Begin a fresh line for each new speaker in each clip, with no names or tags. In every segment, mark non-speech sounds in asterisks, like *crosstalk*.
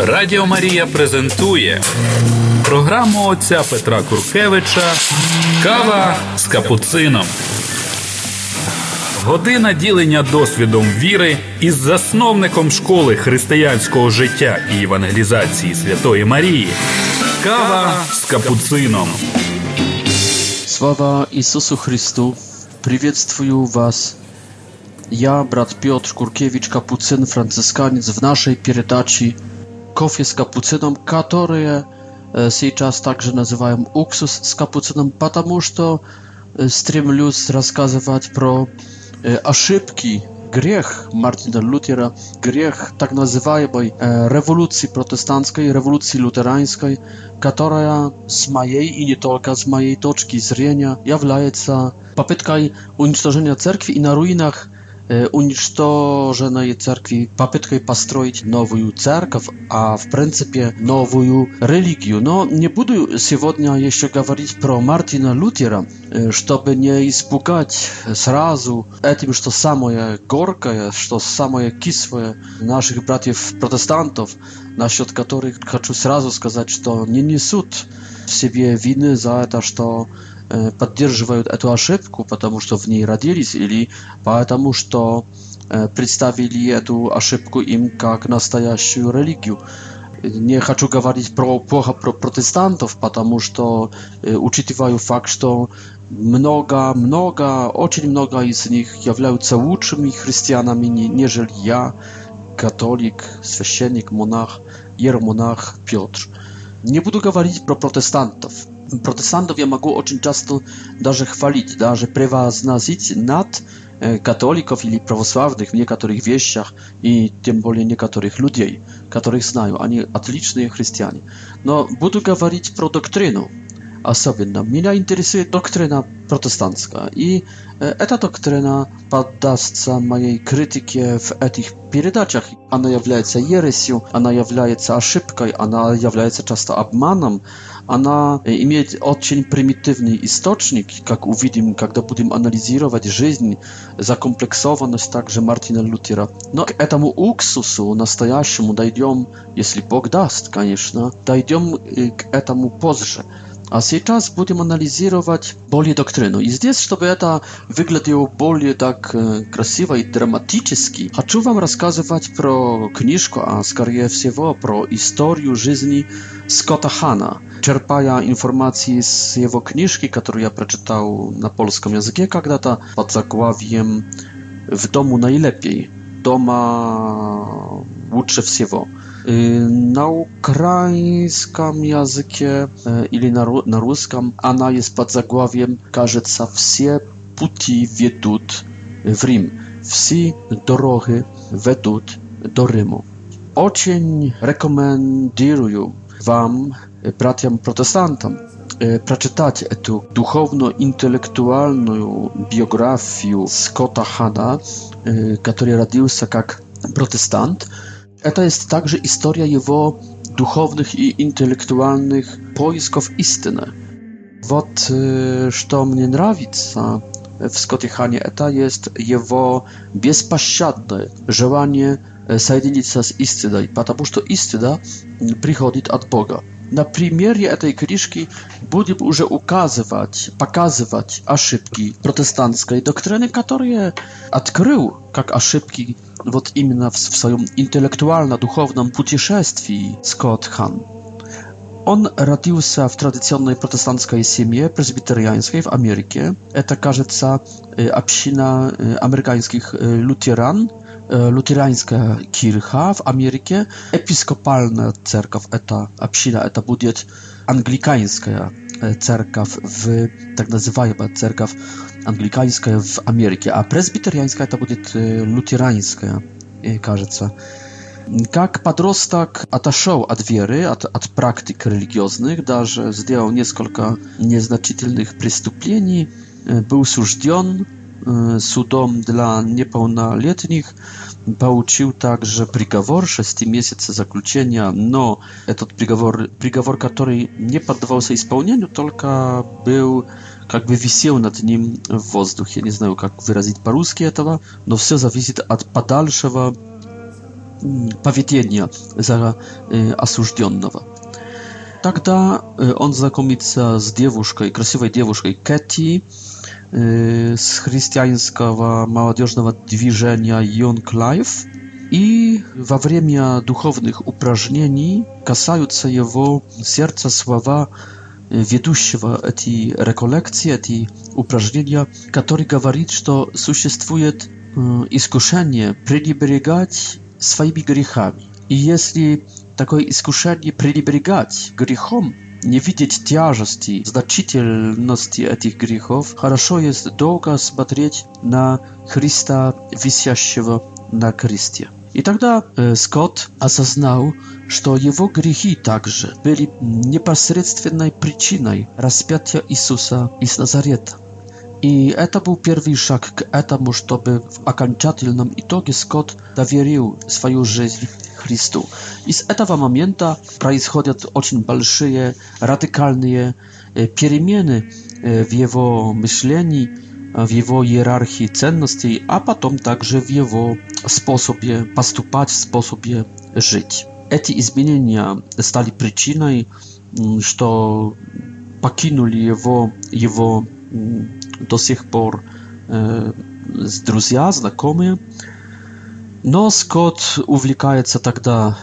Радіо Марія презентує програму отця Петра Куркевича Кава з капуцином. Година ділення досвідом віри із засновником школи християнського життя і евангелізації Святої Марії. Кава з капуцином.
Слава Иисусу Христу! Приветствую вас! Я, брат Петр Куркевич, капуцин, францисканец, в нашей передаче kofie z kapucyną, które teraz także nazywają uksus z kapucyną, ponieważ stremlius rozkazywać pro e, ошибки, grzech Martina Lutera, grzech tak nazywanej e, rewolucji protestanckiej, rewolucji luterańskiej, która z mojej i nie tylko z mojej toczki zrzenia, jawlaje się popytkaj unicestwienia cerkwi i na ruinach уничтоженной церкви попыткой построить новую церковь, а в принципе новую религию. Но не буду сегодня еще говорить про Мартина Лютера, чтобы не испугать сразу этим, что самое горькое, что самое кислое наших братьев-протестантов, насчет которых хочу сразу сказать, что не несут в себе вины за это, что поддерживают эту ошибку, потому что в ней родились, или потому что представили эту ошибку им как настоящую религию. Не хочу говорить про, плохо про протестантов, потому что учитываю факт, что много, много, очень много из них являются лучшими христианами, нежели я, католик, священник, монах, иеромонах Петр. Nie budowali pro protestantów. Protestantów ja mogę очень часто даже chwalić, даже превозносить nad e, katolików или prawosławnych w niektórych wieściach i tym bardziej niektórych ludzi, których znają. Oni отличные христиане. No, буду говорить про доктрину osoby. No, mnie interesuje doktryna protestancka i эта doktryna поддастся моей критике в этих передачах. Она является ересью, она является ошибкой, она является часто обманом, она имеет очень примитивный источник, как увидим, когда будем анализировать жизнь, закомплексованность также Мартина Лютера. Но к этому уксусу настоящему дойдем, если Бог даст, конечно, дойдем к этому позже. А сейчас будем анализировать более доктрину. И здесь, чтобы это выглядело более так красиво и драматически, хочу вам рассказывать про книжку, а скорее всего про историю жизни Скотта Хана, черпая информации с его книжки, которую я прочитал на полском языке когда-то под заглавием «В дому наилепей», «Дома лучше всего». Y, na ukraińskim językie y, или na, na ruskim ona jest pod zagławiem кажется все пути ведут w Rim. Все дороги ведут do Rymu. Очень рекомендую wam, y, braciom protestantom, przeczytać tę duchowno-intelektualną biografię Scotta Hanna, który rodził się jak protestant, E, to jest także historia jego duchownych i intelektualnych poisków istyny. Wot, y, co mnie nравится w Skotychanie, to jest jego bezpośrednie żelanie e, zjednoczenia z istyną, ponieważ istyna przychodzi od Boga na przykładzie tej książki będziemy już ukazywać, pokazywać ошибki protestanckiej doktryny, które odkrył jak ошибki вот именно w swoim intelektualno-duchownym путешествии Scott Hahn. Он родился в традиционной протестантской семье, пресвитерианской в Америке. Это, кажется, община американских лютеран, E, luterańska kircha w Ameryce, episkopalna cerkaw eta apsida eta budiet anglikańska e, cerkaw w tak nazywajeba cerkaw anglikańska w Ameryce, a presbiteriańska eta budiet luterańska, кажется. Как подросток отошел от веры, от, от практик религиозных, даже сделал несколько незначительных преступлений, был сужден, судом для неполнолетних получил также приговор 6 месяцев заключения, но этот приговор, приговор, который не поддавался исполнению, только был как бы висел над ним в воздухе. Не знаю, как выразить по-русски этого, но все зависит от подальшего поведения за осужденного. Тогда он знакомится с девушкой, красивой девушкой Кэти, Y, z chrześcijańskiego małodzieżnego dwiżenia Young Life i w awremia duchownych uprażnieni kasające jego serca sława y, wiedusiewa eti rekolekcje, eti uprażnienia, który mówi, że istnieje iskuszenie przeliberygać swoimi grzechami. I jeśli takie iskuszenie przeliberygać grzechom, не видеть тяжести, значительности этих грехов, хорошо есть долго смотреть на Христа, висящего на кресте. И тогда э, Скотт осознал, что его грехи также были непосредственной причиной распятия Иисуса из Назарета. I to był pierwszy szak k temu, żeby w akanczatelnym itogie Scott dawierił swoją życie Chrystu. I z tego momentu происходzą очень большие, radykalne перемены w jego myśleniu, e, w jego hierarchii cenności, a potem także w jego sposobie postupać, sposobie żyć. Te zmiany stali przyczyną, że pokinuli jego, jego до сих пор э, друзья, знакомые. Но Скотт увлекается тогда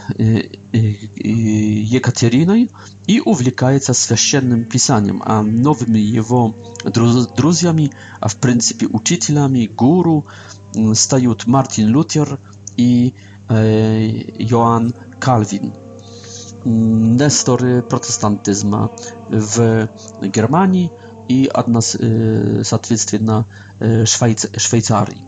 Екатериной и увлекается священным писанием, а новыми его друзьями, а в принципе учителями, гуру, стают Мартин Лютер и Иоанн Кальвин. Nestory protestantyzma w Germanii, и одна, соответственно, Швейц, Швейцарии.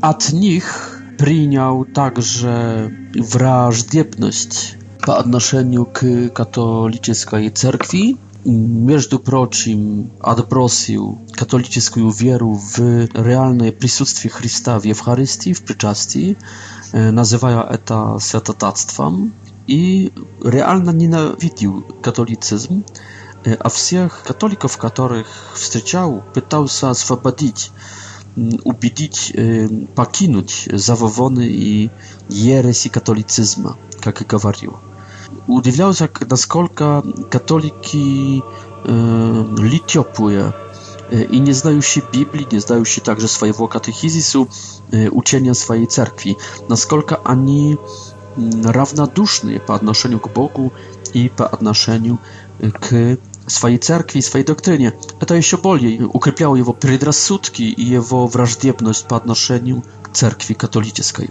От них принял также враждебность по отношению к католической церкви, между прочим, отбросил католическую веру в реальное присутствие Христа в Евхаристии, в причастии, называя это святотатством, и реально ненавидел католицизм, а всех католиков, которых встречал, пытался освободить, убедить покинуть завовоны и ереси католицизма, как и говорил. Удивлялся, насколько католики ли теплые i nie znaющие Biblii, nie znaющие także swojego katechizisu, uczenia swojej cerkwi, насколько они равнодушны по отношению к Богу и по отношению к swojej cerkwi, swojej doktrynie. A to jeszcze bardziej ukrypiało jego predrasudki i jego wrażliwość po odnoszeniu cerkwi katolickiej.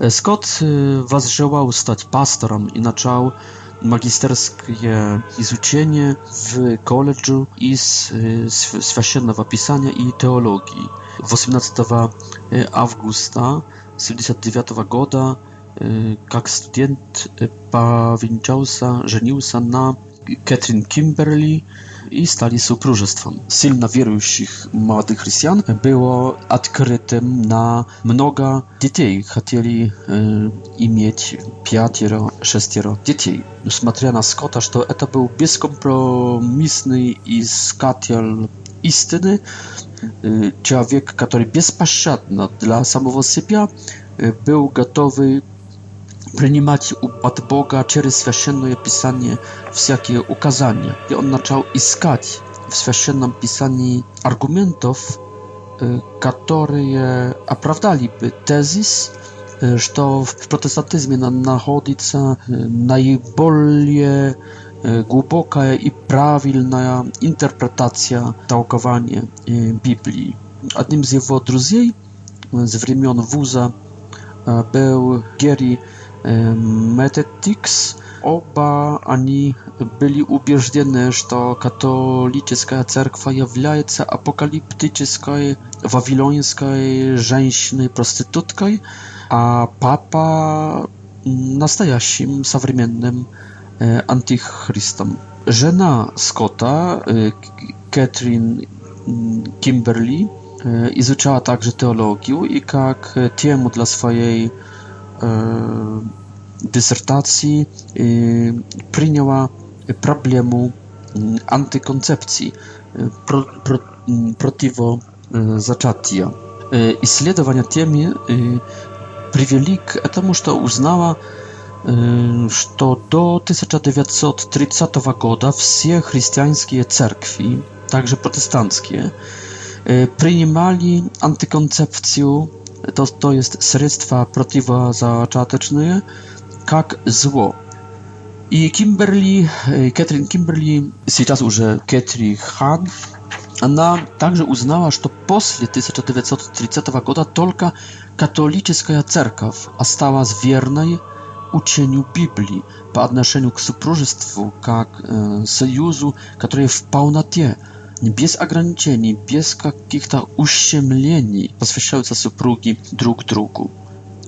E, Scott y, wazżywał stać pastorem i zaczął magisterskie izuczenie w koledżu i y, swasiennego pisania i teologii. 18 y, augusta 1979 года, как студент повенчался, женился на Catherine Kimberly i stali sokrólestwem. Silna wierujących młodych chrześcijan było odkrytym na mnoga dzieci. Chcieli e, mieć pięcioro, sześcioro dzieci. Смотря на Scotta, że to e, był bezkompromisny iskatel истины, человек, который беспощадно для самого себя был готовый принимать от Бога через Священное Писание всякие указания. И он начал искать в Священном Писании аргументов, которые оправдали бы тезис, что в протестантизме находится наиболее głęboka i prawilna interpretacja, tałkowanie Biblii. Одним z jego друзей z времен вуза był Gary Metetics. Оба они были убеждены, что католическая церковь является апокалиптической вавилонской женщиной-проституткой, а папа настоящим современным э, антихристом. Жена Скотта, э, Кэтрин Кимберли, э, изучала также теологию и как тему для своей dysertacji przyjęła problemu antykoncepcji, pro, pro, противозачатия. Исследования темы привели к этому, что узнала, что до 1930 года все христианские церкви, также протестантские, принимали антиконцепцию to, to jest sredstwa przeciwzaczateczne, jak zło. I Kimberly, y, Catherine Kimberly, teraz już Catherine Han, ona także uznała, że po 1930 roku tylko katolicka cerkaw stała z wiernej uczeniu Biblii po odnoszeniu k supróżystwu, jak y, sojuszu, który w pełnotie bez ograniczeń, bez jakichś uściemleni posvęcające supругi drug drugu.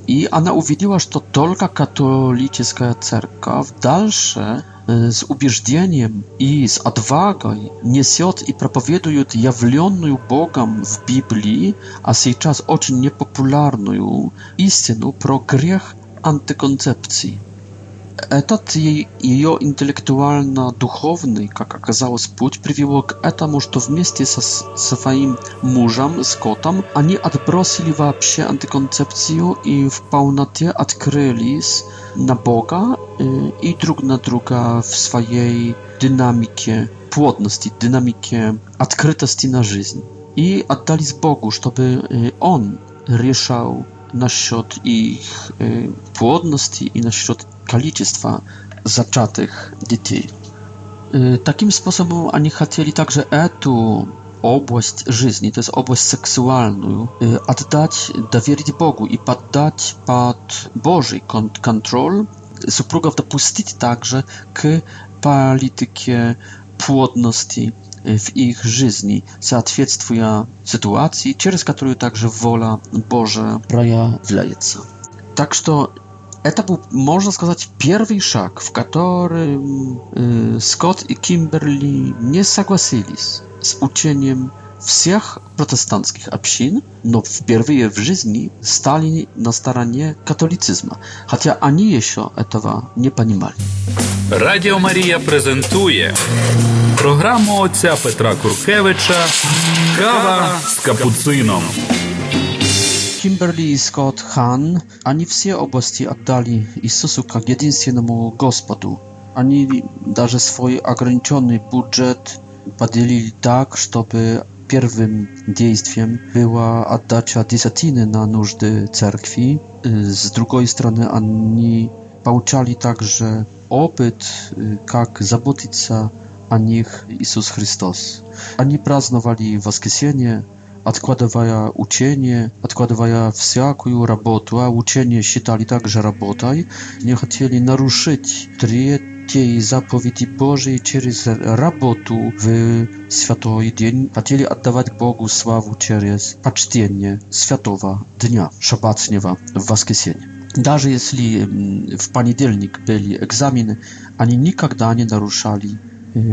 I ona uwiedziła, że to tylko katolicka cerka w dalsze e, z ubieżdzeniem i z odwagą niesie i propowieduje jawlioną Bogam w Biblii, a teraz bardzo niepopularną istynę pro grzech antykoncepcji. Этот ее интеллектуально-духовный, как оказалось, путь привело к этому, что вместе со своим мужем Скоттом они отбросили вообще антиконцепцию и в полноте открылись на Бога и друг на друга в своей динамике плотности, динамике открытости на жизнь. И отдались Богу, чтобы Он решал насчет их плотности и насчет количество зачатых детей. Таким способом они хотели также эту область жизни, to jest область seksualną, oddać, dowierzyć Bogu i poddać pod Boży kontrol. Супругов допустить также к политике płodności w ich жизни, соответствуя sytuacji, через которую также воля Божия проявляется. Так что to był, można сказать, pierwszy szak, w którym y, Scott i Kimberly nie zgodzili się z uczeniem wszystkich protestanckich obcin, no w pierwszej w życiu stali na stronie katolicyzmu, chociaż ani jeszcze etowa
nie panimali. Radio Maria prezentuje programu ojca Petra Kurkiewicza Kawa
z kapucyną. Kimberly Scott Han ani wszystkie obosti oddali Jezusu jak jedynemu Gospodu, ani nawet swój ograniczony budżet podzielili tak, żeby pierwszym działaniem była oddacia desatiny na nużdy cerkwi. Z drugiej strony ani pouczali także opyt, jak zabotyć się o nich Jezus Chrystus. Ani praznowali Woskiesienie, odkładowała ucienie, odkładowała wszelką robotę, a ucienie считali także robotą, nie chcieli naruszyć trzeciej zapowiedzi Bożej przez robotę w Święty Dzień. Chcieli oddawać Bogu sławę przez poczcienie Świętego Dnia, Szabacniewa, w Woskresienie. Nawet jeśli w poniedziałek byli egzaminy, oni nigdy nie naruszali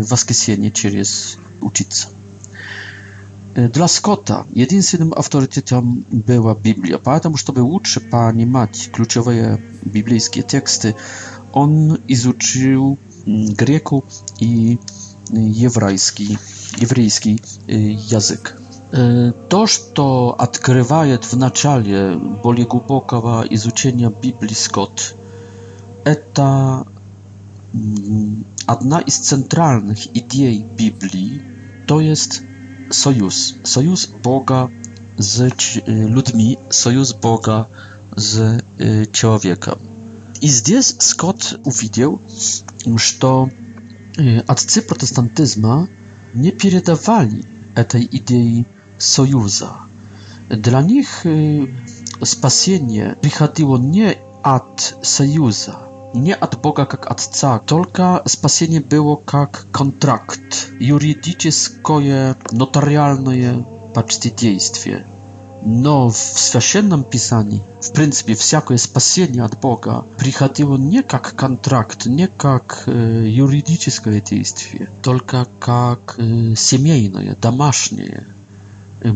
Woskresienie przez uczyć się. E, dla Scotta jedynym autorytetem była Biblia, dlatego żeby lepiej rozumieć kluczowe biblijskie teksty, on izuczył mm, grieku i y, jewrajski, jewryjski y, język. E, to, co odkrywa w начале bardziej głębokiego izuczenia Biblii Scott, to jedna mm, z centralnych idei Biblii, to jest sojusz. Sojusz Boga z y, ludźmi, sojusz Boga z y, człowiekiem. I здесь Scott увидел, что отцы протестантизма nie передавали tej idei союза. Dla nich y, spasienie przychodziło nie od sojuza, nie od Boga jak Atca, tylko spasienie było jak kontrakt, juridyczne, notarialne, paczty dziejstwie. No w świętym pisaniu, w pryncypie, wszakie spasienie od Boga przychodziło nie jak kontrakt, nie jak e, juridyczne dziejstwie, tylko jak e, siemiejne, domaśnie.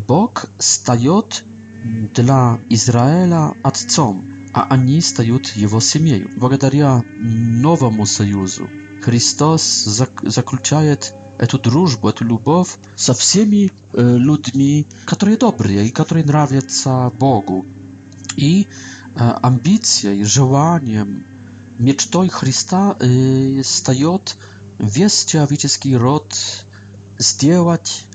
Bóg staje dla Izraela Atcom а они стают его семьей. Благодаря новому союзу Христос заключает эту дружбу, эту любовь со всеми людьми, которые добрые и которые нравятся Богу. И амбицией, желанием, мечтой Христа э, стает весь человеческий род сделать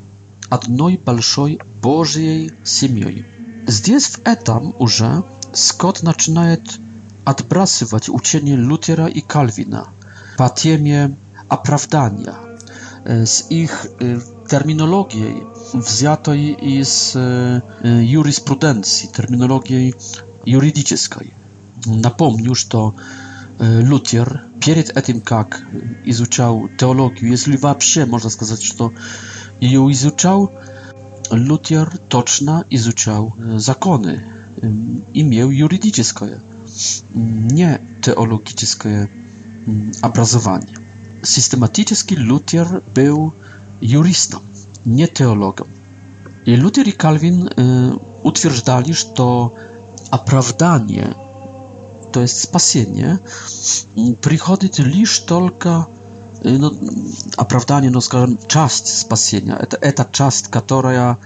одной большой Божьей семьей. Здесь в этом уже Скотт начинает отбрасывать учение Лютера и Кальвина по теме оправдания с их terminologią wziętą z jurysprudencji, terminologii juridycznej. Напомню, что Лютер перед этим, как изучал теологию, если вообще можно сказать, что ее изучал, Лютер точно изучал законы Y, imię юридическое, y, nie teologiczne y, obrazowanie. Systematycznie Luther był jurystą, nie teologiem. I Luther i Calvin utwierdzali, że to оправдание, to jest spasienie, przychodzi tylko tylko no, оправдание, no скажем, часть спасения. Это, это часть, которая,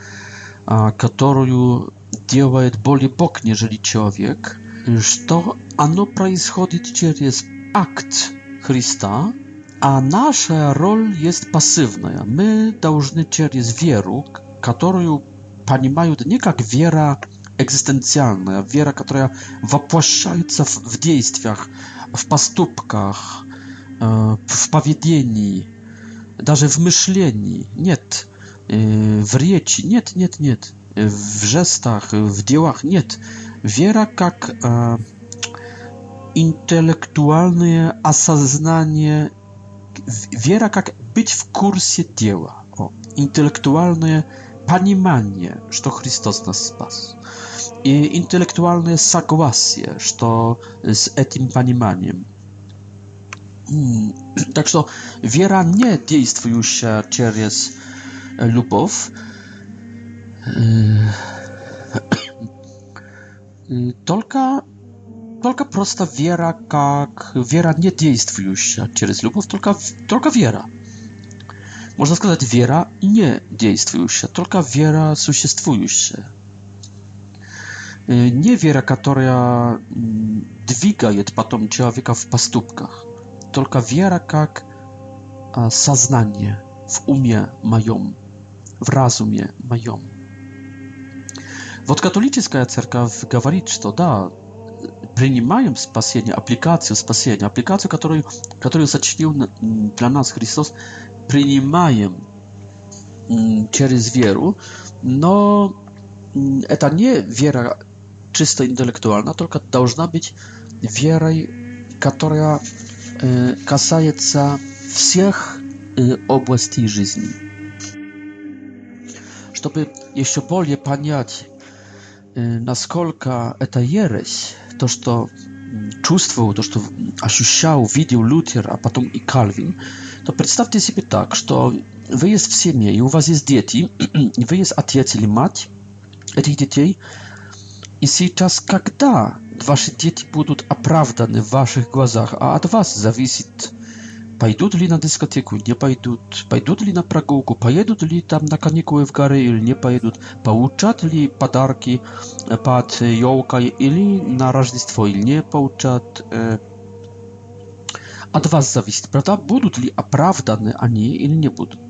которую делает более Бог, нежели человек, что оно происходит через акт Христа, а наша роль есть пассивная. Мы должны через веру, которую понимают не как вера экзистенциальная, вера, которая воплощается в, в действиях, в поступках, э, в поведении, даже в мышлении. Нет, э, в речи. Нет, нет, нет w żestach, w dziełach. Nie. Wiera jak e, intelektualne asaznanie, wiera jak być w kursie dzieła. Intelektualne panimanie, że Chrystus nas spas. I intelektualne sagłasje, że z etim panimaniem. Hmm. *clears throat* Także wiera nie dzieje się przez e, lubów, Только, только просто вера, как вера не действующая через любовь, только, только вера. Можно сказать, вера не действующая, только вера существующая. Не вера, которая двигает потом человека в поступках, только вера как сознание в уме моем, в разуме моем. Вот католическая церковь говорит, что да, принимаем спасение, аппликацию спасения, аппликацию, которую, которую сочинил для нас Христос, принимаем через веру, но это не вера чисто интеллектуальна, только должна быть верой, которая касается всех областей жизни. Чтобы еще более понять насколько это ересь, то, что чувствовал, то, что ощущал, видел Лютер, а потом и Кальвин, то представьте себе так, что вы есть в семье, и у вас есть дети, и вы есть отец или мать этих детей, и сейчас, когда ваши дети будут оправданы в ваших глазах, а от вас зависит, Пойдут ли на дискотеку, не пойдут, пойдут ли на прогулку, поедут ли там на каникулы в горы или не поедут, получат ли подарки под елкой или на Рождество или не получат. От вас зависит, правда, будут ли оправданы они или не будут.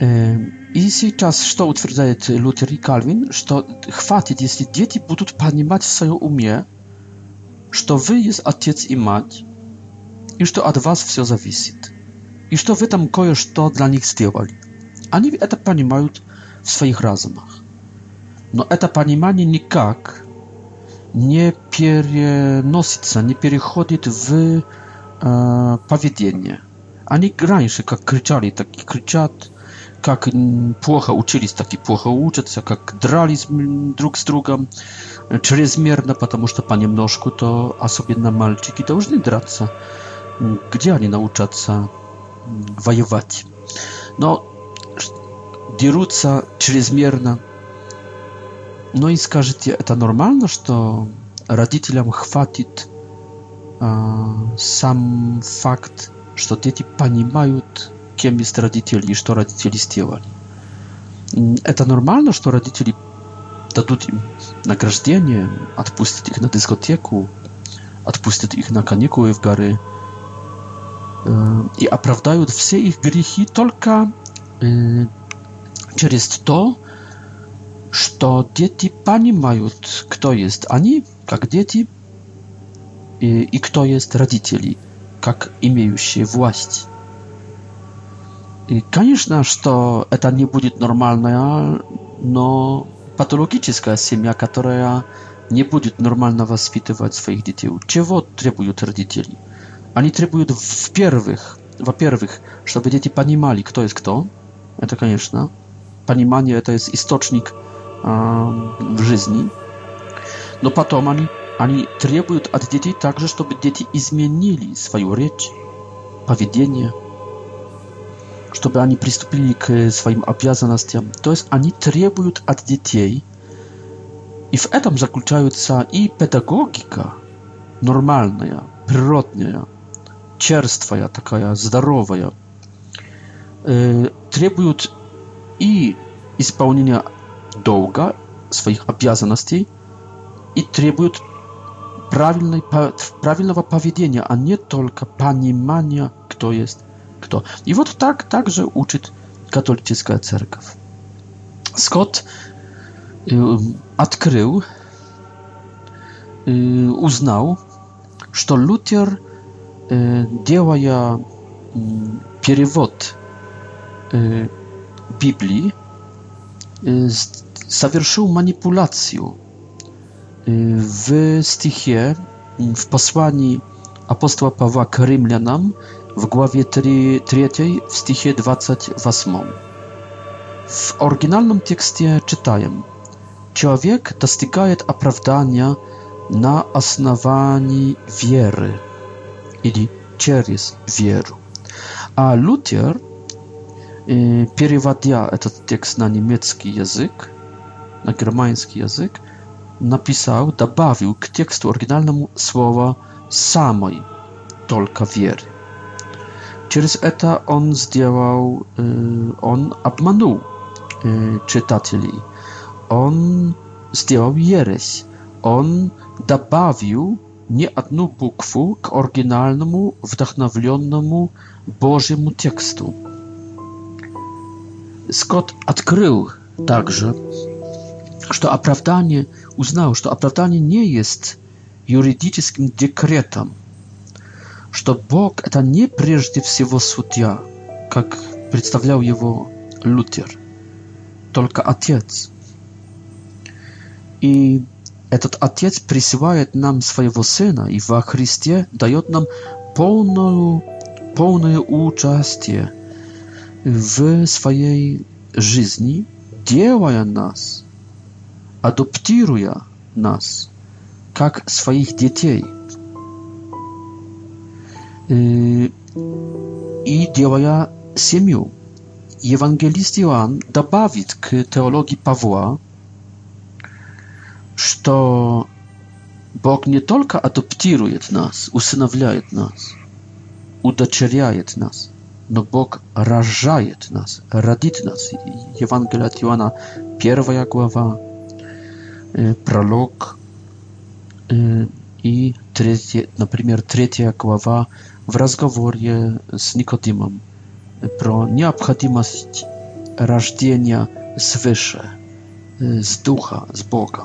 И сейчас что утверждает Лютер и Кальвин, что хватит, если дети будут понимать в своем уме, что вы есть отец и мать, и что от вас все зависит, и что в этом кое-что для них сделали. Они это понимают в своих разумах. Но это понимание никак не переносится, не переходит в э, поведение. Они раньше как кричали, так и кричат, как плохо учились, так и плохо учатся, как дрались друг с другом чрезмерно, потому что понемножку то, особенно мальчики, должны драться где они научатся воевать. Но дерутся чрезмерно. Ну и скажите, это нормально, что родителям хватит э, сам факт, что дети понимают, кем есть родители и что родители сделали. Это нормально, что родители дадут им награждение, отпустят их на дискотеку, отпустят их на каникулы в горы, и оправдают все их грехи только через то, что дети понимают, кто есть они, как дети, и, и кто есть родители, как имеющие власть. И, конечно, что это не будет нормальная, но patologiczna семья, która nie będzie normalnie wоспитывать swoich dzieci. Czego trzebują rodzice? Они требуют в-первых, во-первых, чтобы дети понимали, кто есть кто. Это, конечно, понимание это есть источник э, в жизни. Но потом они, они требуют от детей также, чтобы дети изменили свою речь, поведение, чтобы они приступили к своим обязанностям. То есть они требуют от детей, и в этом заключается и педагогика нормальная, природная, черствая такая, здоровая, требует и исполнения долга, своих обязанностей, и требует правильной, правильного поведения, а не только понимания, кто есть кто. И вот так также учит католическая церковь. Скотт открыл, узнал, что Лютер делая перевод Библии, совершил манипуляцию в стихе, в послании апостола Павла к римлянам w głowie 3, 3 w stichie 28. W oryginalnym tekście czytaję Człowiek dostygaje opravdania na основании wiery или через веру. А Лютер, переводя этот текст на немецкий язык, на германский язык, написал, добавил к тексту оригинальному слово «самой», только веры. Через это он сделал, он обманул читателей, он сделал ересь, он добавил не одну букву к оригинальному вдохновленному Божьему тексту. Скотт открыл также, что оправдание, узнал, что оправдание не есть юридическим декретом, что Бог это не прежде всего судья, как представлял его Лютер, только Отец. И Этот Отец присылает нам своего Сына и во Христе дает нам полную, полное участие в своей жизни, делая нас, адаптируя нас, как своих детей. И делая семью. Евангелист Иоанн добавит к теологии Павла что Бог не только адаптирует нас, усыновляет нас, удочеряет нас, но Бог рожает нас, родит нас. Евангелие от Иоанна, первая глава, э, пролог э, и, третья, например, третья глава в разговоре с Никодимом про необходимость рождения свыше, э, с Духа, с Бога.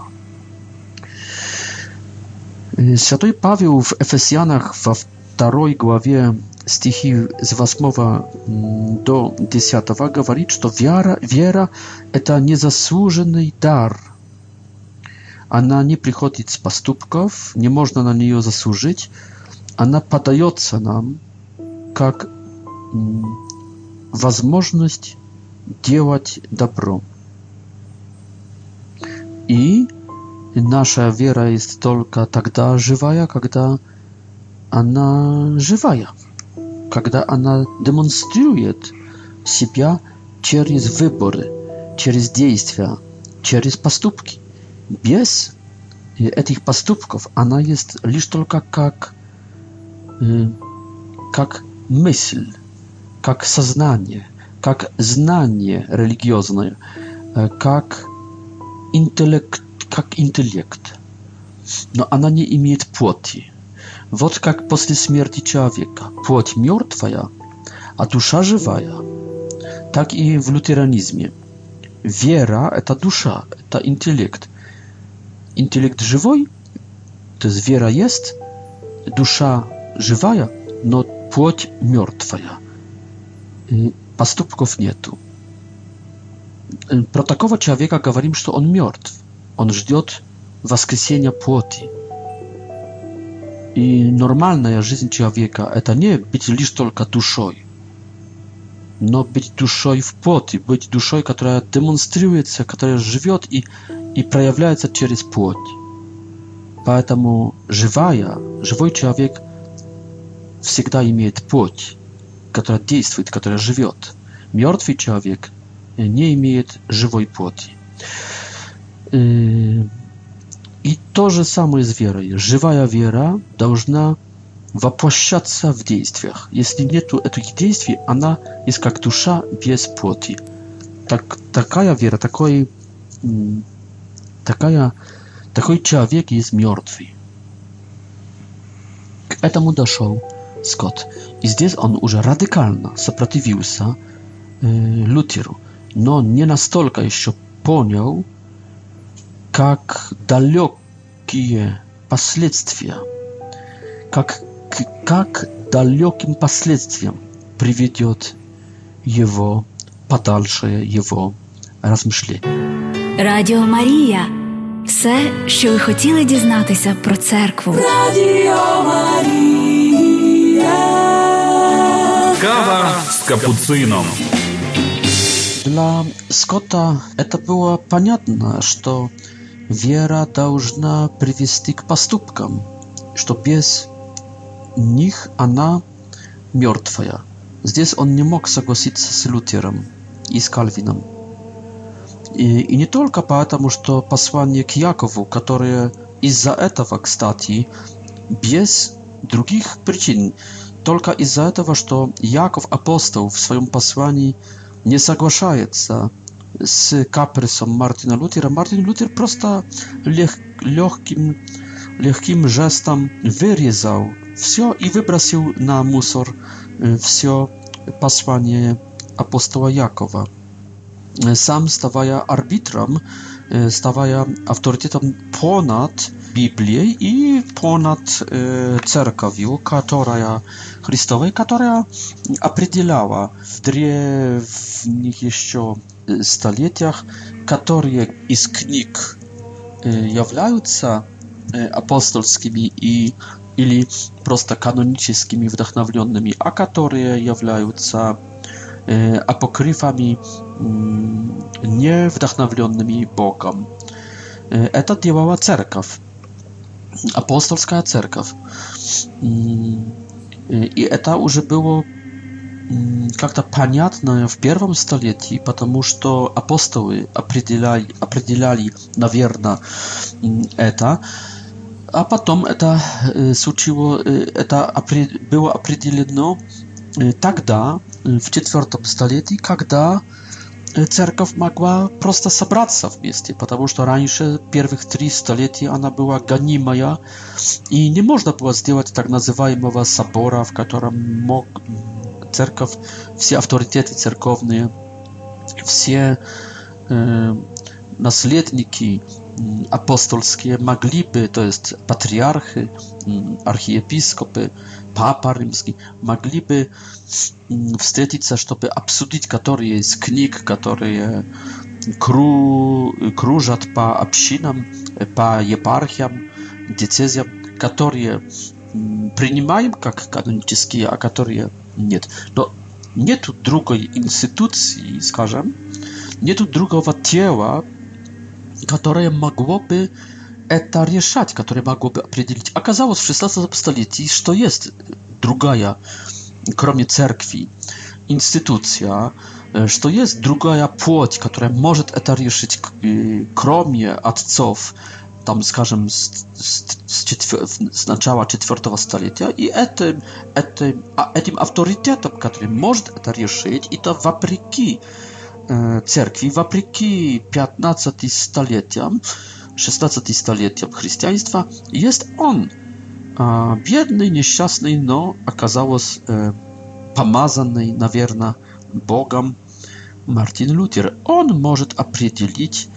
Святой Павел в Ефесянах во второй главе стихи с 8 до 10 говорит, что вера, вера – это незаслуженный дар. Она не приходит с поступков, не можно на нее заслужить. Она подается нам как возможность делать добро. И nasza wiara jest tylko wtedy żywa, kiedy ona żywa, kiedy ona demonstruje siebie przez wybory, przez działania, przez postupki. Bez tych postupków ona jest lisz tylko jak jak y, myśl, jak сознание, jak znanie religijne, jak intelektualne как интеллект, но она не имеет плоти. Вот как после смерти человека плоть мертвая, а душа живая. Так и в лютеранизме. Вера – это душа, это интеллект. Интеллект живой, то есть вера есть, душа живая, но плоть мертвая. Поступков нету. Про такого человека говорим, что он мертв. Он ждет воскресения плоти. И нормальная жизнь человека – это не быть лишь только душой, но быть душой в плоти, быть душой, которая демонстрируется, которая живет и, и проявляется через плоть. Поэтому живая, живой человек всегда имеет плоть, которая действует, которая живет. Мертвый человек не имеет живой плоти. И то же самое с верой. Живая вера должна воплощаться в действиях. Если нет этих действий, она есть как душа без плоти. Так, такая вера, такой, такая, такой человек есть мертвый. К этому дошел Скотт. И здесь он уже радикально сопротивился э, Лютеру, но не настолько еще понял, как далекие последствия, как, как далеким последствиям приведет его подальше его размышления.
Радио Мария. все, что вы хотели дізнатися про церкву. Радио Мария.
Кава с капуцином.
Для Скотта это было понятно, что Вера должна привести к поступкам, что без них она мертвая. Здесь он не мог согласиться с Лютером и с Кальвином. И, и не только потому, что послание к Якову, которое из-за этого, кстати, без других причин, только из-за этого, что Яков апостол в своем послании не соглашается с каприсом Мартина Лютера, Мартин Лютер просто лег, легким, легким жестом вырезал все и выбросил на мусор все послание апостола Якова. Сам, ставая арбитром, ставая авторитетом понад Библией и понад э, церковью, которая Христовой, которая определяла в древних еще столетиях, которые из книг являются апостольскими и или просто каноническими вдохновленными, а которые являются апокрифами, не вдохновленными Богом. Это делала церковь, апостольская церковь. И это уже было как-то понятное в первом столетии, потому что апостолы определяли, определяли наверное, это, а потом это случило, это было определено тогда, в четвертом столетии, когда церковь могла просто собраться вместе, потому что раньше, первых три столетия, она была гонимая, и не можно было сделать так называемого собора, в котором мог церковь, все авторитеты церковные, все э, наследники апостольские могли бы, то есть патриархи, архиепископы, папа римский, могли бы встретиться, чтобы обсудить, которые из книг, которые кру, кружат по общинам, по епархиям, диецезиям, которые принимаем как канонические, а которые nie, no, nie tu drugiej instytucji, skażem, nie tu drugiego ciała, które mogłoby to rozwiązać, które mogłoby определić. Okazało się w 16 stuleciu, że to jest druga, kromie cerkwi, instytucja, że to jest druga płoć, która może to rozwiązać, y, kromie ojców, tam z, z, z, z, czetwer, z czwartego stulecia i etym, etym, a, etym autorytetem, który może to rozwiązać i to wapryki e, cerkwi, e, wapryki 15 stuleciom, 16 stuleciom chrześcijaństwa, jest on biedny, nieszczęsny, no okazało się e, pomazany, na Martin Luther. On może определить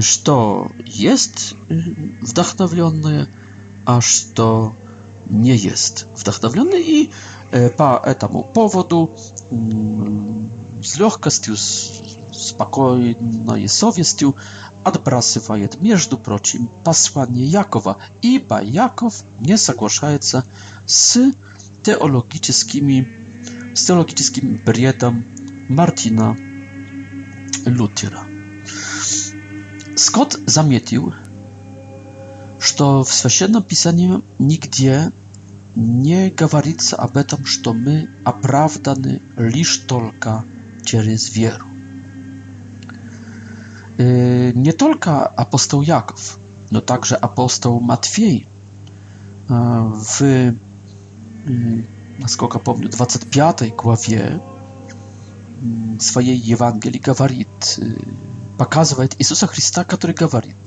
что есть вдохновленное, а что не есть вдохновленное. И по этому поводу с легкостью, с спокойной совестью отбрасывает, между прочим, послание Якова, ибо Яков не соглашается с теологическими, с теологическим бредом Мартина Лютера. Scott zamietił, что в Священном Писании нигде не говорится об этом, что мы оправданы лишь только через веру. Nie tylko apostoł Jakov, no także apostoł Matwiej w, насколько помню, 25 главе своей Евангелии говорит показывает Иисуса Христа, который говорит –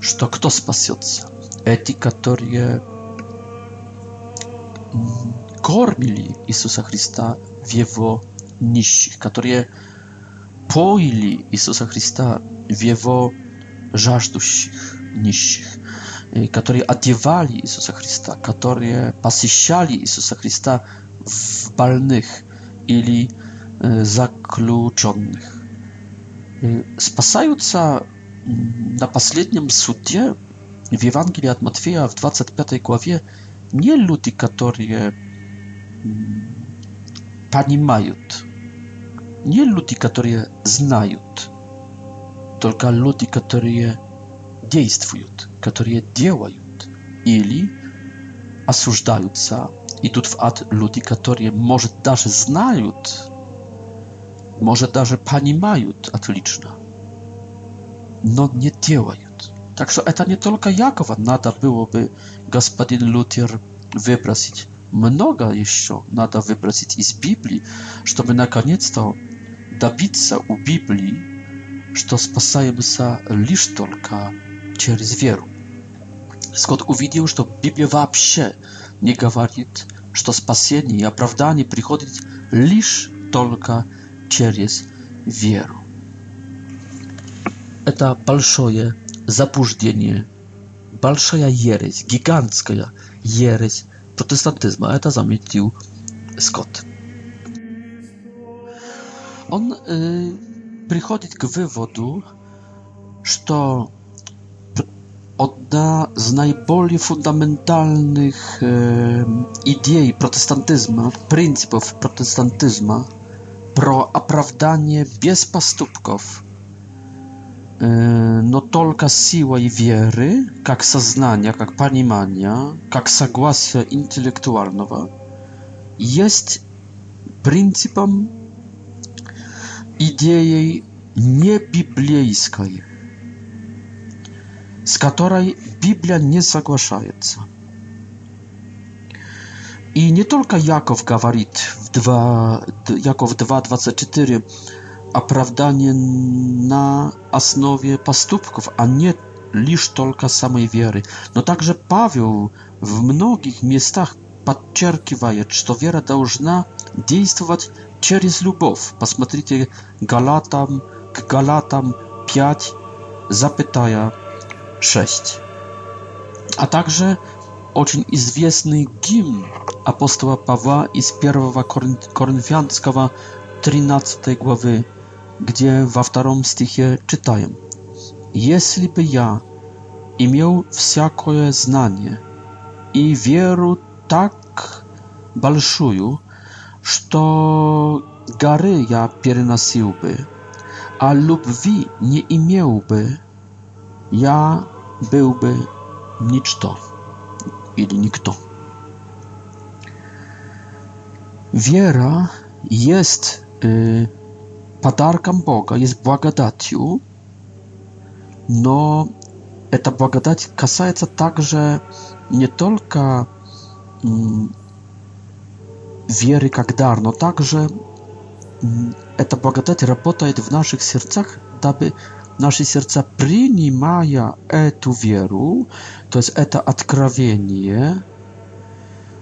что кто спасется? Эти, которые кормили Иисуса Христа в Его нищих, которые поили Иисуса Христа в Его жаждущих нищих, которые одевали Иисуса Христа, которые посещали Иисуса Христа в больных или заключенных. Спасаются на последнем суде в Евангелии от Матфея в 25 главе не люди, которые понимают, не люди, которые знают, только люди, которые действуют, которые делают или осуждаются, идут в ад люди, которые, может, даже знают, może даже pani mająt atliczna. No nie działając. Także eta nie tylko Jakowa nada byłoby господин Luther wyprosić. Mnoga jeszcze nada wyprosić z Biblii, żeby na koniec to добиться u Biblii, że spasajemy się lisz tylko przez wieru. Scott uwidził, że Biblia w ogóle nie mówi, że spasienie i oprawdanie przychodzi lisz tylko przez через веру. Это большое заблуждение, большая ересь, гигантская ересь протестантизма. Это заметил Скотт. Он э, приходит к выводу, что одna z najbardziej fundamentalnych e, idei protestantyzmu, pryncypów protestantyzmu pro оправдание без поступков, но только силой веры, как сознания, как понимания, как согласия интеллектуального, есть принципом, идеей не библейской, с которой Библия не соглашается. И не только Яков говорит 2, Jakov 2, 24 оправдание на основе поступков, а не лишь только самой веры. Но также Павел в многих местах подчеркивает, что вера должна действовать через любовь. Посмотрите Галатам, к Галатам 5, запятая 6. А также очень известный гимн apostoła Pawła i z pierwszego Korinfianckiego 13 głowy, gdzie w wtorom stychie czytają. Jeśli by ja miał wszelkie znanie i wieru tak balszuju, że gary ja pierenasiłby, a lubwi nie imiałby, ja byłby nic to, ili nikto wiera jest y, podarkiem Boga, jest błagodacją, no ta błagodać kasajca także nie tylko mm, wiery jak dar, no także mm, ta błagodać работает w naszych sercach, aby nasze serca przyjmowały tę wiarę, to jest to odkrawienie,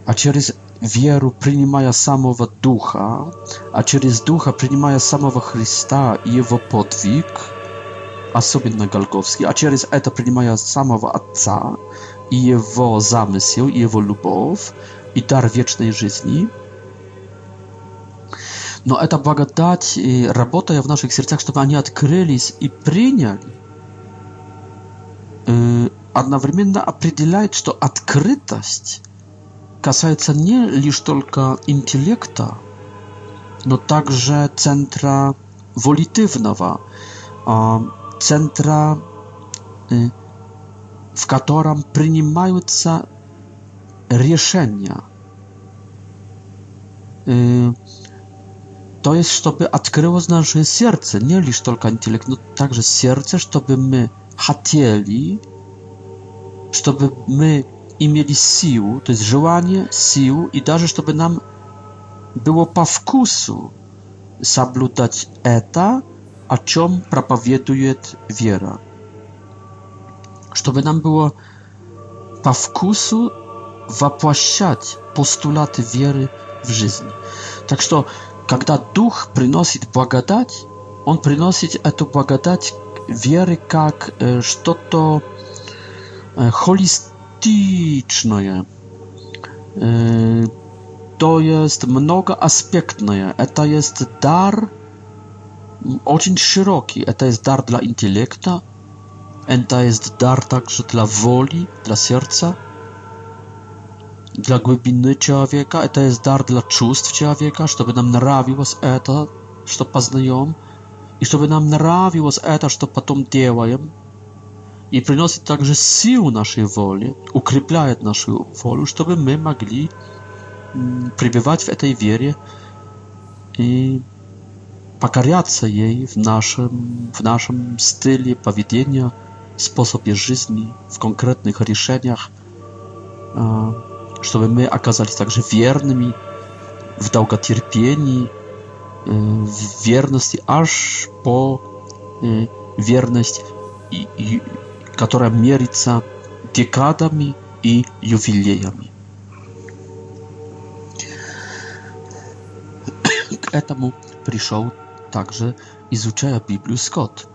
a przez веру принимая самого Духа, а через Духа принимая самого Христа и Его подвиг, особенно Голговский, а через это принимая самого Отца и Его замысел, и Его любовь, и дар вечной жизни. Но эта благодать, работая в наших сердцах, чтобы они открылись и приняли, одновременно определяет, что открытость касается не лишь только интеллекта, но также центра волитивного, центра, в котором принимаются решения. To jest, żeby odkryło nasze serce, nie лишь tylko intelekt, no także serce, żeby my chcieli, żeby my i mieli sił, to jest żołanie sił i darzysz, żeby nam było pawkusu zablutać eta, a czym prapowieduje wiera. Żeby nam było pawkusu wapłaszczać postulaty wiery w życiu. Tak, że kiedy duch przynosi błagadać, on przynosi tę błagadać wiery jak e, to e, holistyczne, динамичное. Y, to jest mnogoaspektne. To jest dar очень szeroki. To jest dar dla intelekta. To jest dar także dla woli, dla serca, dla głębiny człowieka. To jest dar dla czувств człowieka, żeby nam narawiło to, co poznajemy. И чтобы нам нравилось это, что потом делаем, i przynosi także sił naszej woli, ukrypiaje naszą wolę, żeby my mogli mm, przybywać w tej wierze i pokarać jej w naszym, w naszym stylu powiedzenia, sposobie życia, w konkretnych rozwiązaniach, żeby my okazali się także wiernymi w długotrpieni, e, w wierności aż po e, wierność которая мерится декадами и ювелеями. К этому пришел также, изучая Библию, Скотт.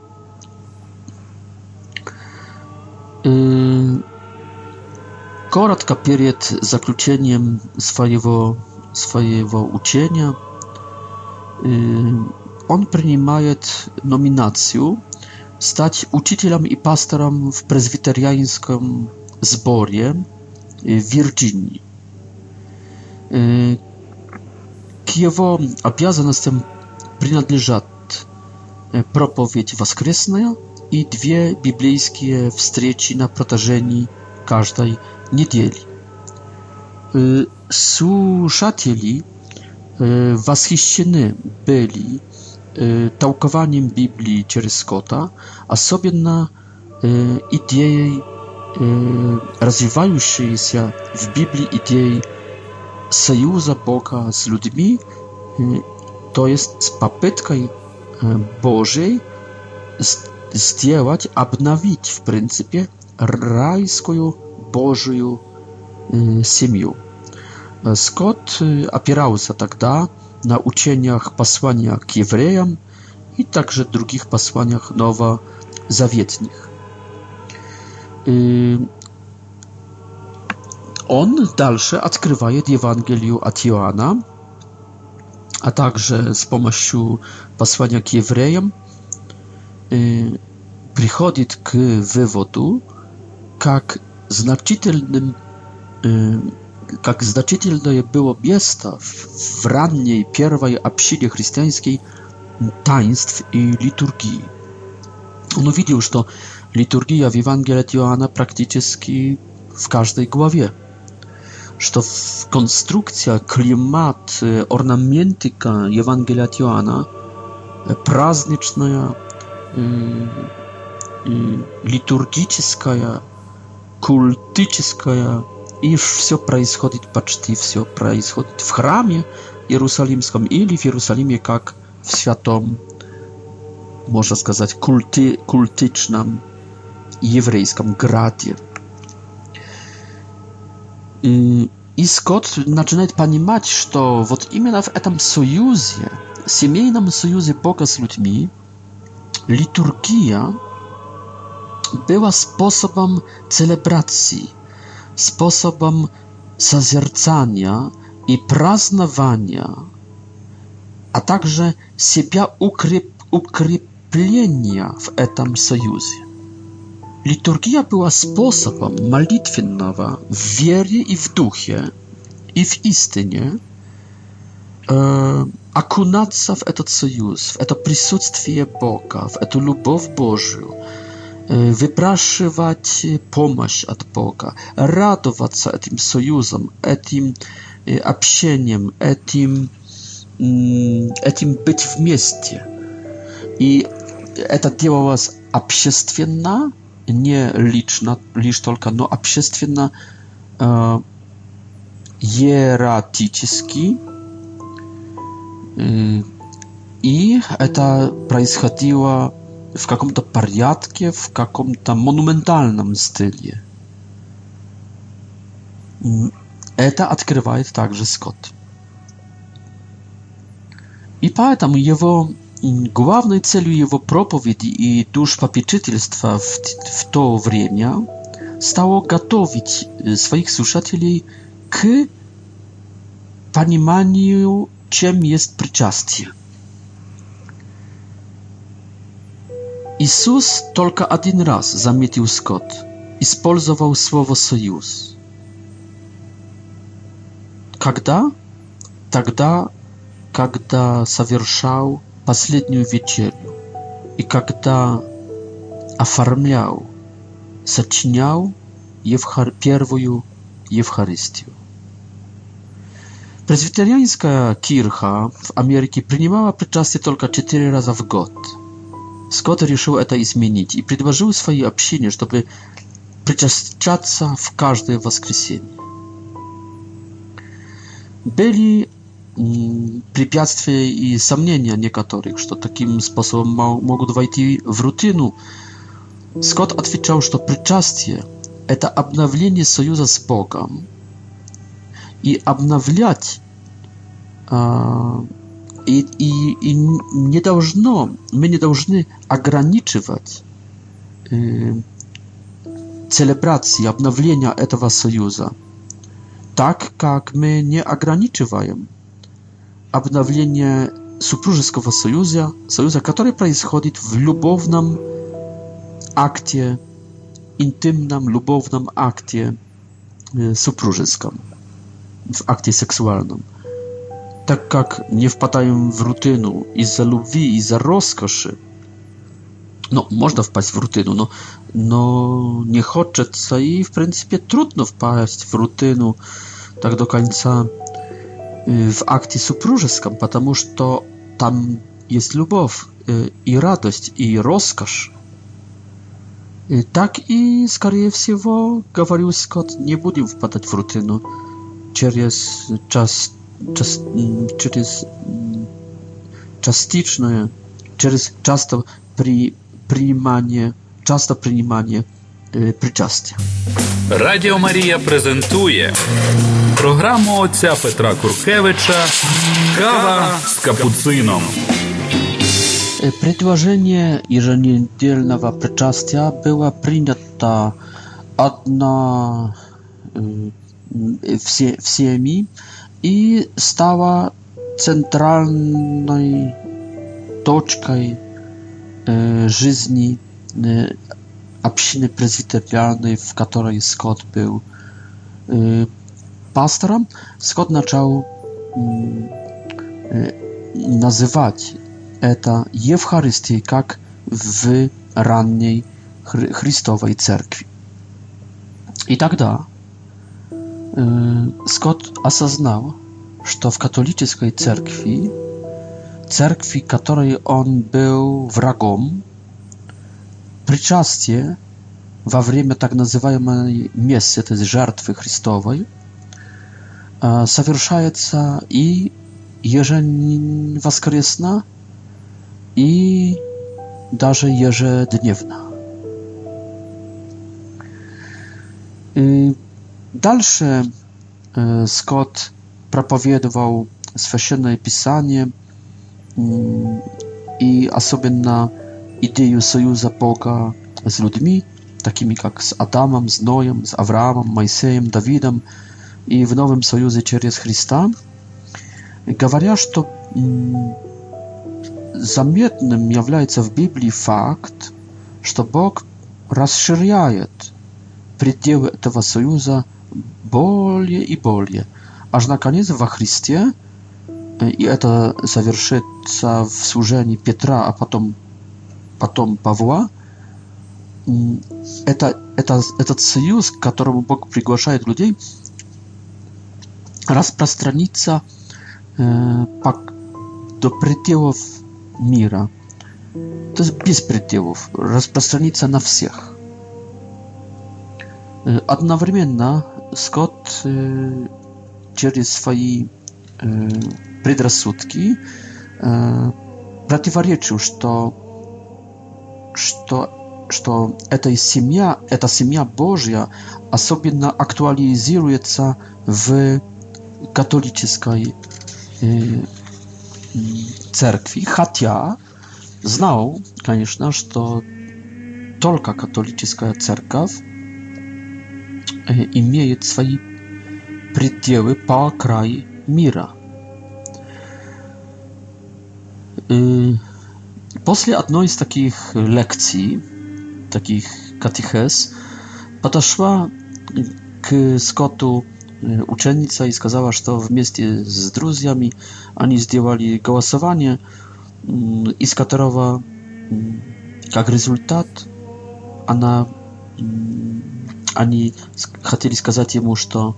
Коротко перед заключением своего, своего учения он принимает номинацию stać uczycielem i pastorem w prezwiteriańskim zborie y, w Virginii. Y, K jego obowiązkom przynależy y, propowiedź woskresna i dwie biblijskie wstrzeci na protażeni każdej niedzieli. Słuchacieli waschiścieni byli Y, tłumaczeniem Biblii przez Scotta, a sobie na y, idei y, rozwijającej się w Biblii idei sojusza Boga z ludźmi, to jest z popytką Bożej zdziałać, obnowić w pryncypie rajską Bożą семью. Скотт опирался тогда na ucieniach pasłania k i także drugich pasłaniach nowa zawietnich. Y, on dalsze odkrywa Ewangelię od Joana, a także z pomocą pasłania k Jewrejom y, k wywodu, jak znaczytelnym y, как значительное было место в ранней первой общине христианской таинств и литургии. Он увидел, что литургия в Евангелии от Иоанна практически в каждой главе, что конструкция, климат, орнаментика Евангелия от Иоанна праздничная, литургическая, культическая, и все происходит, почти все происходит в храме Иерусалимском или в Иерусалиме как в святом, можно сказать, культи, культичном еврейском граде. И, и Скотт начинает понимать, что вот именно в этом союзе, семейном союзе Бога с людьми, литургия была способом целебрации – sposobem zazercania i praznowania, a także siebie ukryp ukryplenia w etam sojuzie. Liturgia była sposobem modlitwiennego w wierze i w duchie i w istynie e, akunacja w etat sojuz, w eto prisutstwie Boga, w etu lubow Bożą, выпрашивать помощь от Бога, радоваться этим союзом, этим общением, этим, этим быть вместе. И это делалось общественно, не лично, лишь только, но общественно, э, иератически, И это происходило в каком-то порядке, в каком-то монументальном стиле. Это открывает также Скотт. И поэтому его главной целью его проповеди и душпопечительства в, в то время стало готовить своих слушателей к пониманию, чем есть причастие. Иисус только один раз заметил скот, использовал слово «союз». Когда? Тогда, когда совершал последнюю вечерю и когда оформлял, сочинял евхар, первую Евхаристию. Пресвитерианская кирха в Америке принимала причастие только четыре раза в год – Scott решил это изменить и предложил своей общине, чтобы причащаться в каждое воскресенье. Были препятствия и сомнения некоторых, что таким способом могут войти в рутину. Скотт отвечал, что причастие – это обновление союза с Богом, и обновлять И, и, и не должно, мы не должны ограничивать э, целебрации, обновления этого союза, так как мы не ограничиваем обновление супружеского союза, союза, который происходит в любовном акте, интимном любовном акте э, супружеском, в акте сексуальном. Tak jak nie впадаем w рутину из-за любви, i za rozkoszy. No, można wpaść w rutynu, no, no nie хочется i w pryncypie trudno wpaść w rutynu tak do końca y, w akcie supróżeskim, ponieważ to tam jest любовь y, i radość i rozkosz. Y, tak i, скорее всего, говорил Scott, nie будем wpadać w rutynu. Через czas czas, czas, czastyczne, przez często pri, przyjmanie, często przyjmanie e, przyczastia.
Radio Maria prezentuje programu ojca Petra Kurkiewicza Kawa z kapucyną.
E, Przedłożenie jeżeniedzielnego przyczastia była przyjęta jedna no, w, w, w siemi, i stała centralnej toczką e, żyzni e, absiny w której Scott był e, pastorem. Scott zaczął mm, e, nazywać to Eucharystię jak w ranniej Chrystowej Cerkwi. I tak dalej. Scott осознал, что в католической церкви, церкви, которой он был врагом, причастие во время так называемой мессы, то есть жертвы Христовой, совершается и ежевоскресно, и даже ежедневно. И dalsze Scott propowiadował święte pisanie mm, i особенно ideę sojusza Boga z ludźmi takimi jak z Adamem, z Noem, z Abrahamem, Mojsejem, Dawidem i w nowym sojuszu przez Chrystusa. Gawaria, że mm, zamietnym jest w Biblii fakt, że Bóg rozszerzaje przedziały tego sojusza более и более, aż na koniec w Achrystię и это совершится в служении Петра, а потом, потом Павла, это, это, этот союз, к которому Бог приглашает людей, распространится э, по, до пределов мира. То есть без пределов, распространится на всех. Одновременно Scott через свои предрассудки противоречил, что, что, что эта семья, эта семья Божья особенно актуализируется в католической церкви, хотя знал, конечно, что только католическая церковь имеют свои пределы по краю мира. После одной из таких лекций, таких katechez, подошла к Скотту uczennica i сказала, что вместе с друзьями они сделали голосование, из которого, как результат, она они хотели сказать ему, что,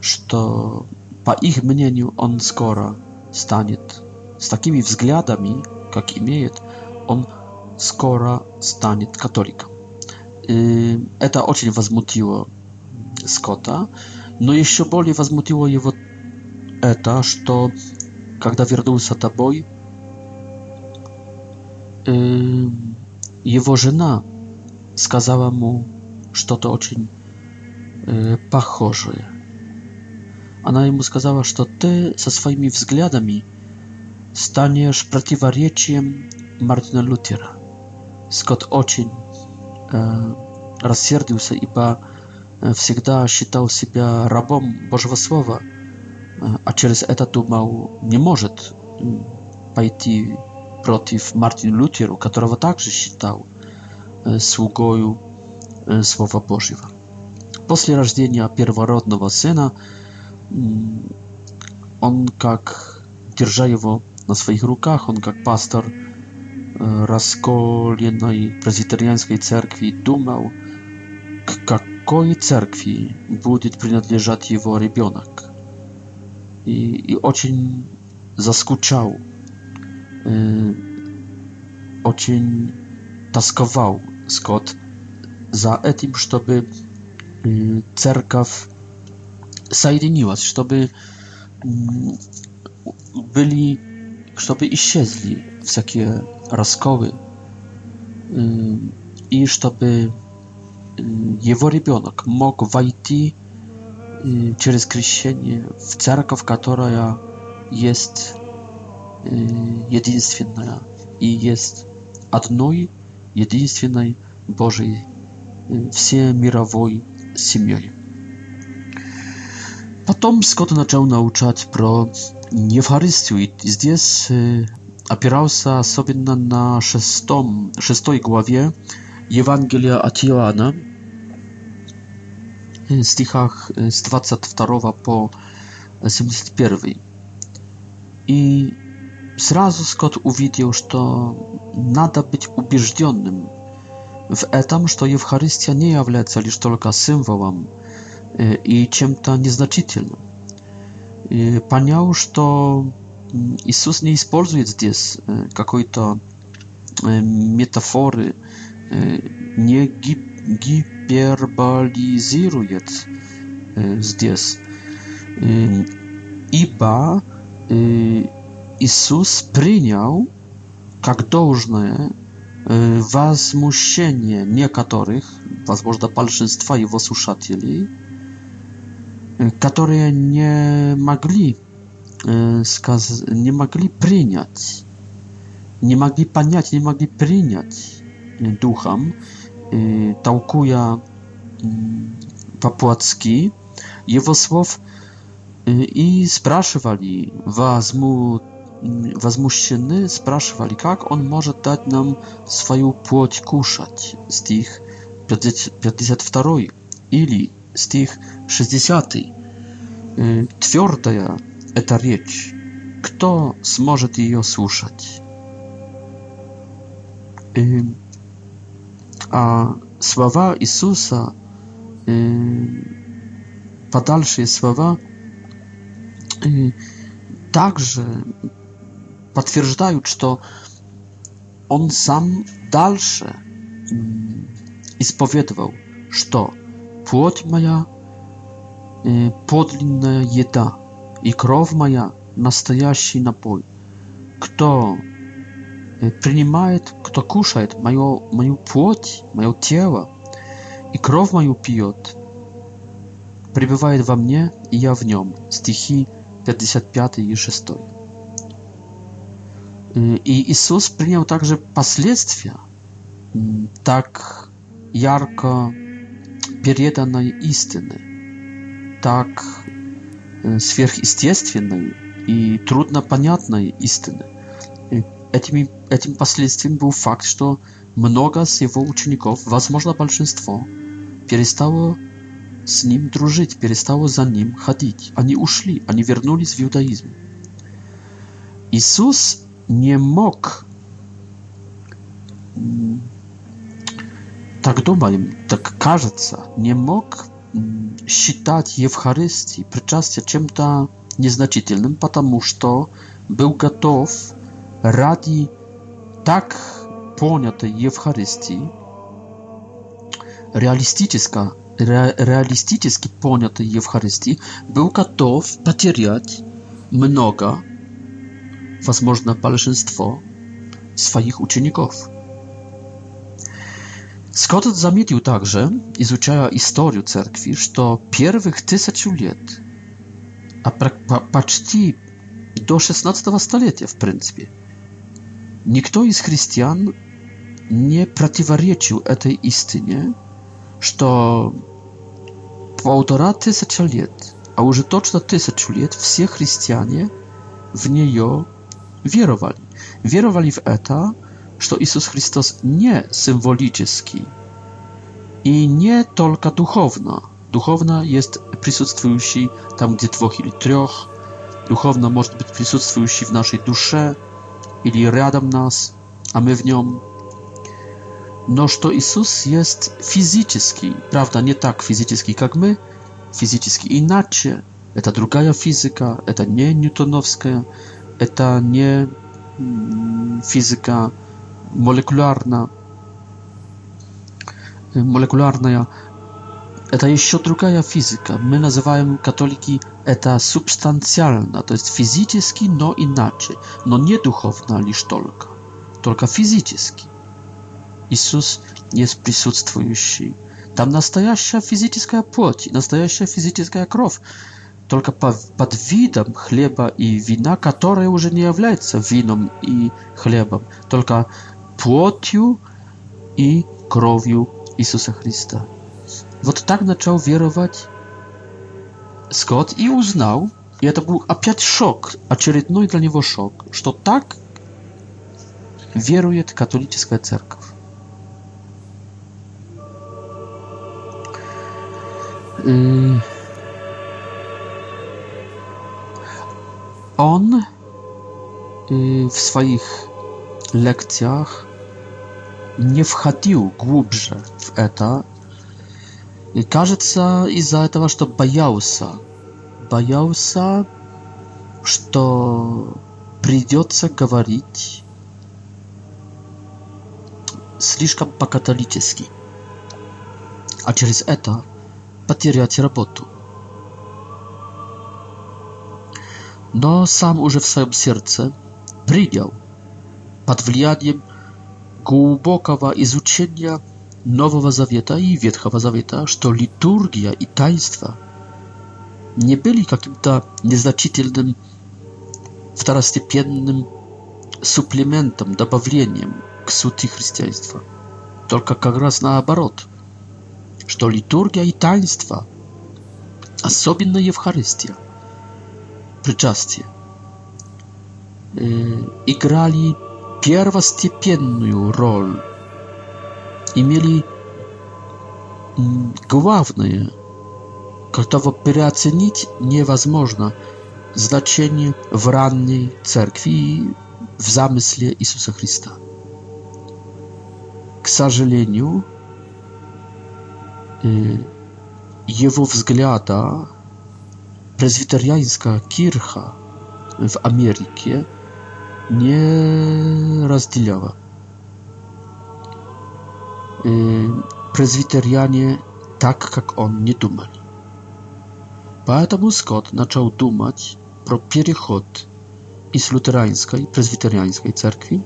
что по их мнению он скоро станет с такими взглядами, как имеет, он скоро станет католиком. И это очень возмутило Скотта, но еще более возмутило его это, что когда вернулся домой, его жена сказала ему, что-то очень э, похожее. Она ему сказала, что ты со своими взглядами станешь противоречием Мартина Лютера. Скотт очень э, рассердился, ибо всегда считал себя рабом Божьего Слова, а через это думал, не может пойти против Мартина Лютера, которого также считал слугою Słowa Bożego. Po narodzeniu pierworodnego syna, on jak drża go na swoich rękach, on jak pastor rozkolenej prezbiteriańskiej cerkwi dumał, k jakiej cerkwi będzie przynależać jego rybionak. I, i ocień zaskuczał, ocień taskował Scott za tym, żeby mm, cerkaw соединiła, żeby mm, byli, żeby iścieli wszelkie rozkowy mm, i żeby jego rybionok mógł wejść przez krzyżowanie w cerkaw, która jest jedynstwienna i jest jednej, jedynstwiennej Bożej всей мировой семьей. Потом Скотт начал научать про Евхаристию, и здесь опирался особенно на шестом, шестой главе Евангелия от Иоанна, стихах с 22 по 71. И сразу Скотт увидел, что надо быть убежденным в этом, что Евхаристия не является лишь только символом и чем-то незначительным. И понял, что Иисус не использует здесь какой-то метафоры, не гиперболизирует здесь, ибо Иисус принял как должное возмущение некоторых, возможно, большинства его слушателей, которые не могли, сказ... не могли принять, не могли понять, не могли принять духом, толкуя по-плотски его слов и спрашивали, возьмут возмущены, спрашивали, как он может дать нам свою плоть кушать. Стих 52 или стих 60. Твердая эта речь. Кто сможет ее слушать? А слова Иисуса, подальшие слова, также подтверждают, что он сам дальше исповедовал, что плоть моя подлинная еда и кровь моя настоящий напой. Кто принимает, кто кушает мою, мою плоть, мое тело и кровь мою пьет, пребывает во мне, и я в нем. Стихи 55 и 6. И Иисус принял также последствия так ярко переданной истины, так сверхъестественной и труднопонятной истины. Этими, этим последствием был факт, что много с его учеников, возможно большинство, перестало с ним дружить, перестало за ним ходить. Они ушли, они вернулись в иудаизм. Иисус nie mógł tak думаю, tak кажется, nie mógł считać mm, Ewcharystii, przyczastia czym-то nieznaczytelnym, потому что był gotów ради tak понятой Ewcharystii, realistyczna, ре, реалистически понятой Ewcharystii, był gotów потерять много возможно, большинство своих учеников. Скотт заметил также, изучая историю церкви, что первых тысячу лет, а почти до 16 столетия в принципе, никто из христиан не противоречил этой истине, что полтора тысяча лет, а уже точно тысячу лет все христиане в нее wierowali. Wierowali w eta, że Jezus Chrystus nie symboliczny i nie tylko duchowna. Duchowna jest prisutstwujący tam, gdzie dwóch ili trzech. Duchowna może być prisutstwujący w naszej dusze ili rядом nas, a my w nią. No, że Jezus jest fizyczny, prawda, nie tak fizyczny jak my, fizyczny inaczej. To druga fizyka, to nie newtonowska. Это не физика молекулярна, молекулярная. Это еще другая физика. Мы называем католики это субстанциально, то есть физически, но иначе. Но не духовно лишь только, только физически. Иисус есть присутствующий. Там настоящая физическая плоть, настоящая физическая кровь. Только под видом хлеба и вина, которое уже не является вином и хлебом, только плотью и кровью Иисуса Христа. Вот так начал веровать Скотт и узнал, и это был опять шок, очередной для него шок, что так верует католическая церковь. On w swoich lekcjach nie wchodził głębsze w to. I кажется, из-за этого, что боялся. Боялся, что придется говорить слишком по-католически. А через это потерять работу. но сам уже в своем сердце принял под влиянием глубокого изучения Нового Завета и Ветхого Завета, что литургия и таинство не были каким-то незначительным второстепенным суплементом, добавлением к сути христианства. Только как раз наоборот, что литургия и таинство, особенно Евхаристия – przyczastie. Y, I grali pierwostepienną rolę i mieli mm, główne, gotowo przeocenić niewozmożne znaczenie w rannej cerkwi i w zamyśle Jezusa Chrysta. K сожалению, jego względy prezwiteriańska kircha w Ameryce nie rozdzielała. Y, Prezwiterianie tak, jak on, nie dumali. Dlatego Scott zaczął dumać pro przechód z luterańskiej, prezwiteriańskiej cerkwi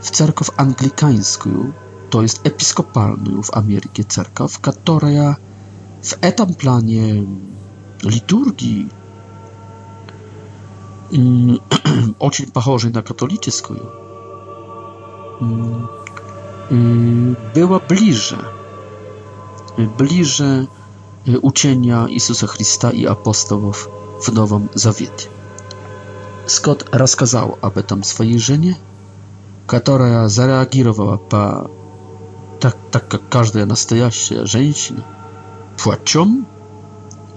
w cerkow anglikańską, to jest episkopalną w Ameryce cerkaw, która w etam planie liturgii. Mm, *clears throat* Oczy pachorzy na katolicką mm, mm, była bliżej. Bliżej y, uczenia Jezusa Chrysta i apostołów w Nowym Zawiecie. Scott rozkazał, aby tam swojej żenie, która zareagowała tak, tak jak każda настоящая женщина, płaczem,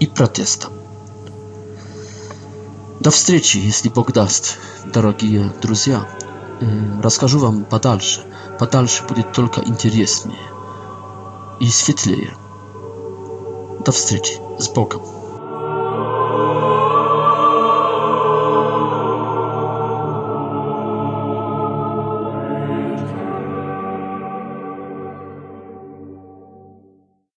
i protestom. До встречи, если Бог даст, дорогие друзья. Расскажу вам подальше. Подальше будет только интереснее и светлее. До встречи с Богом.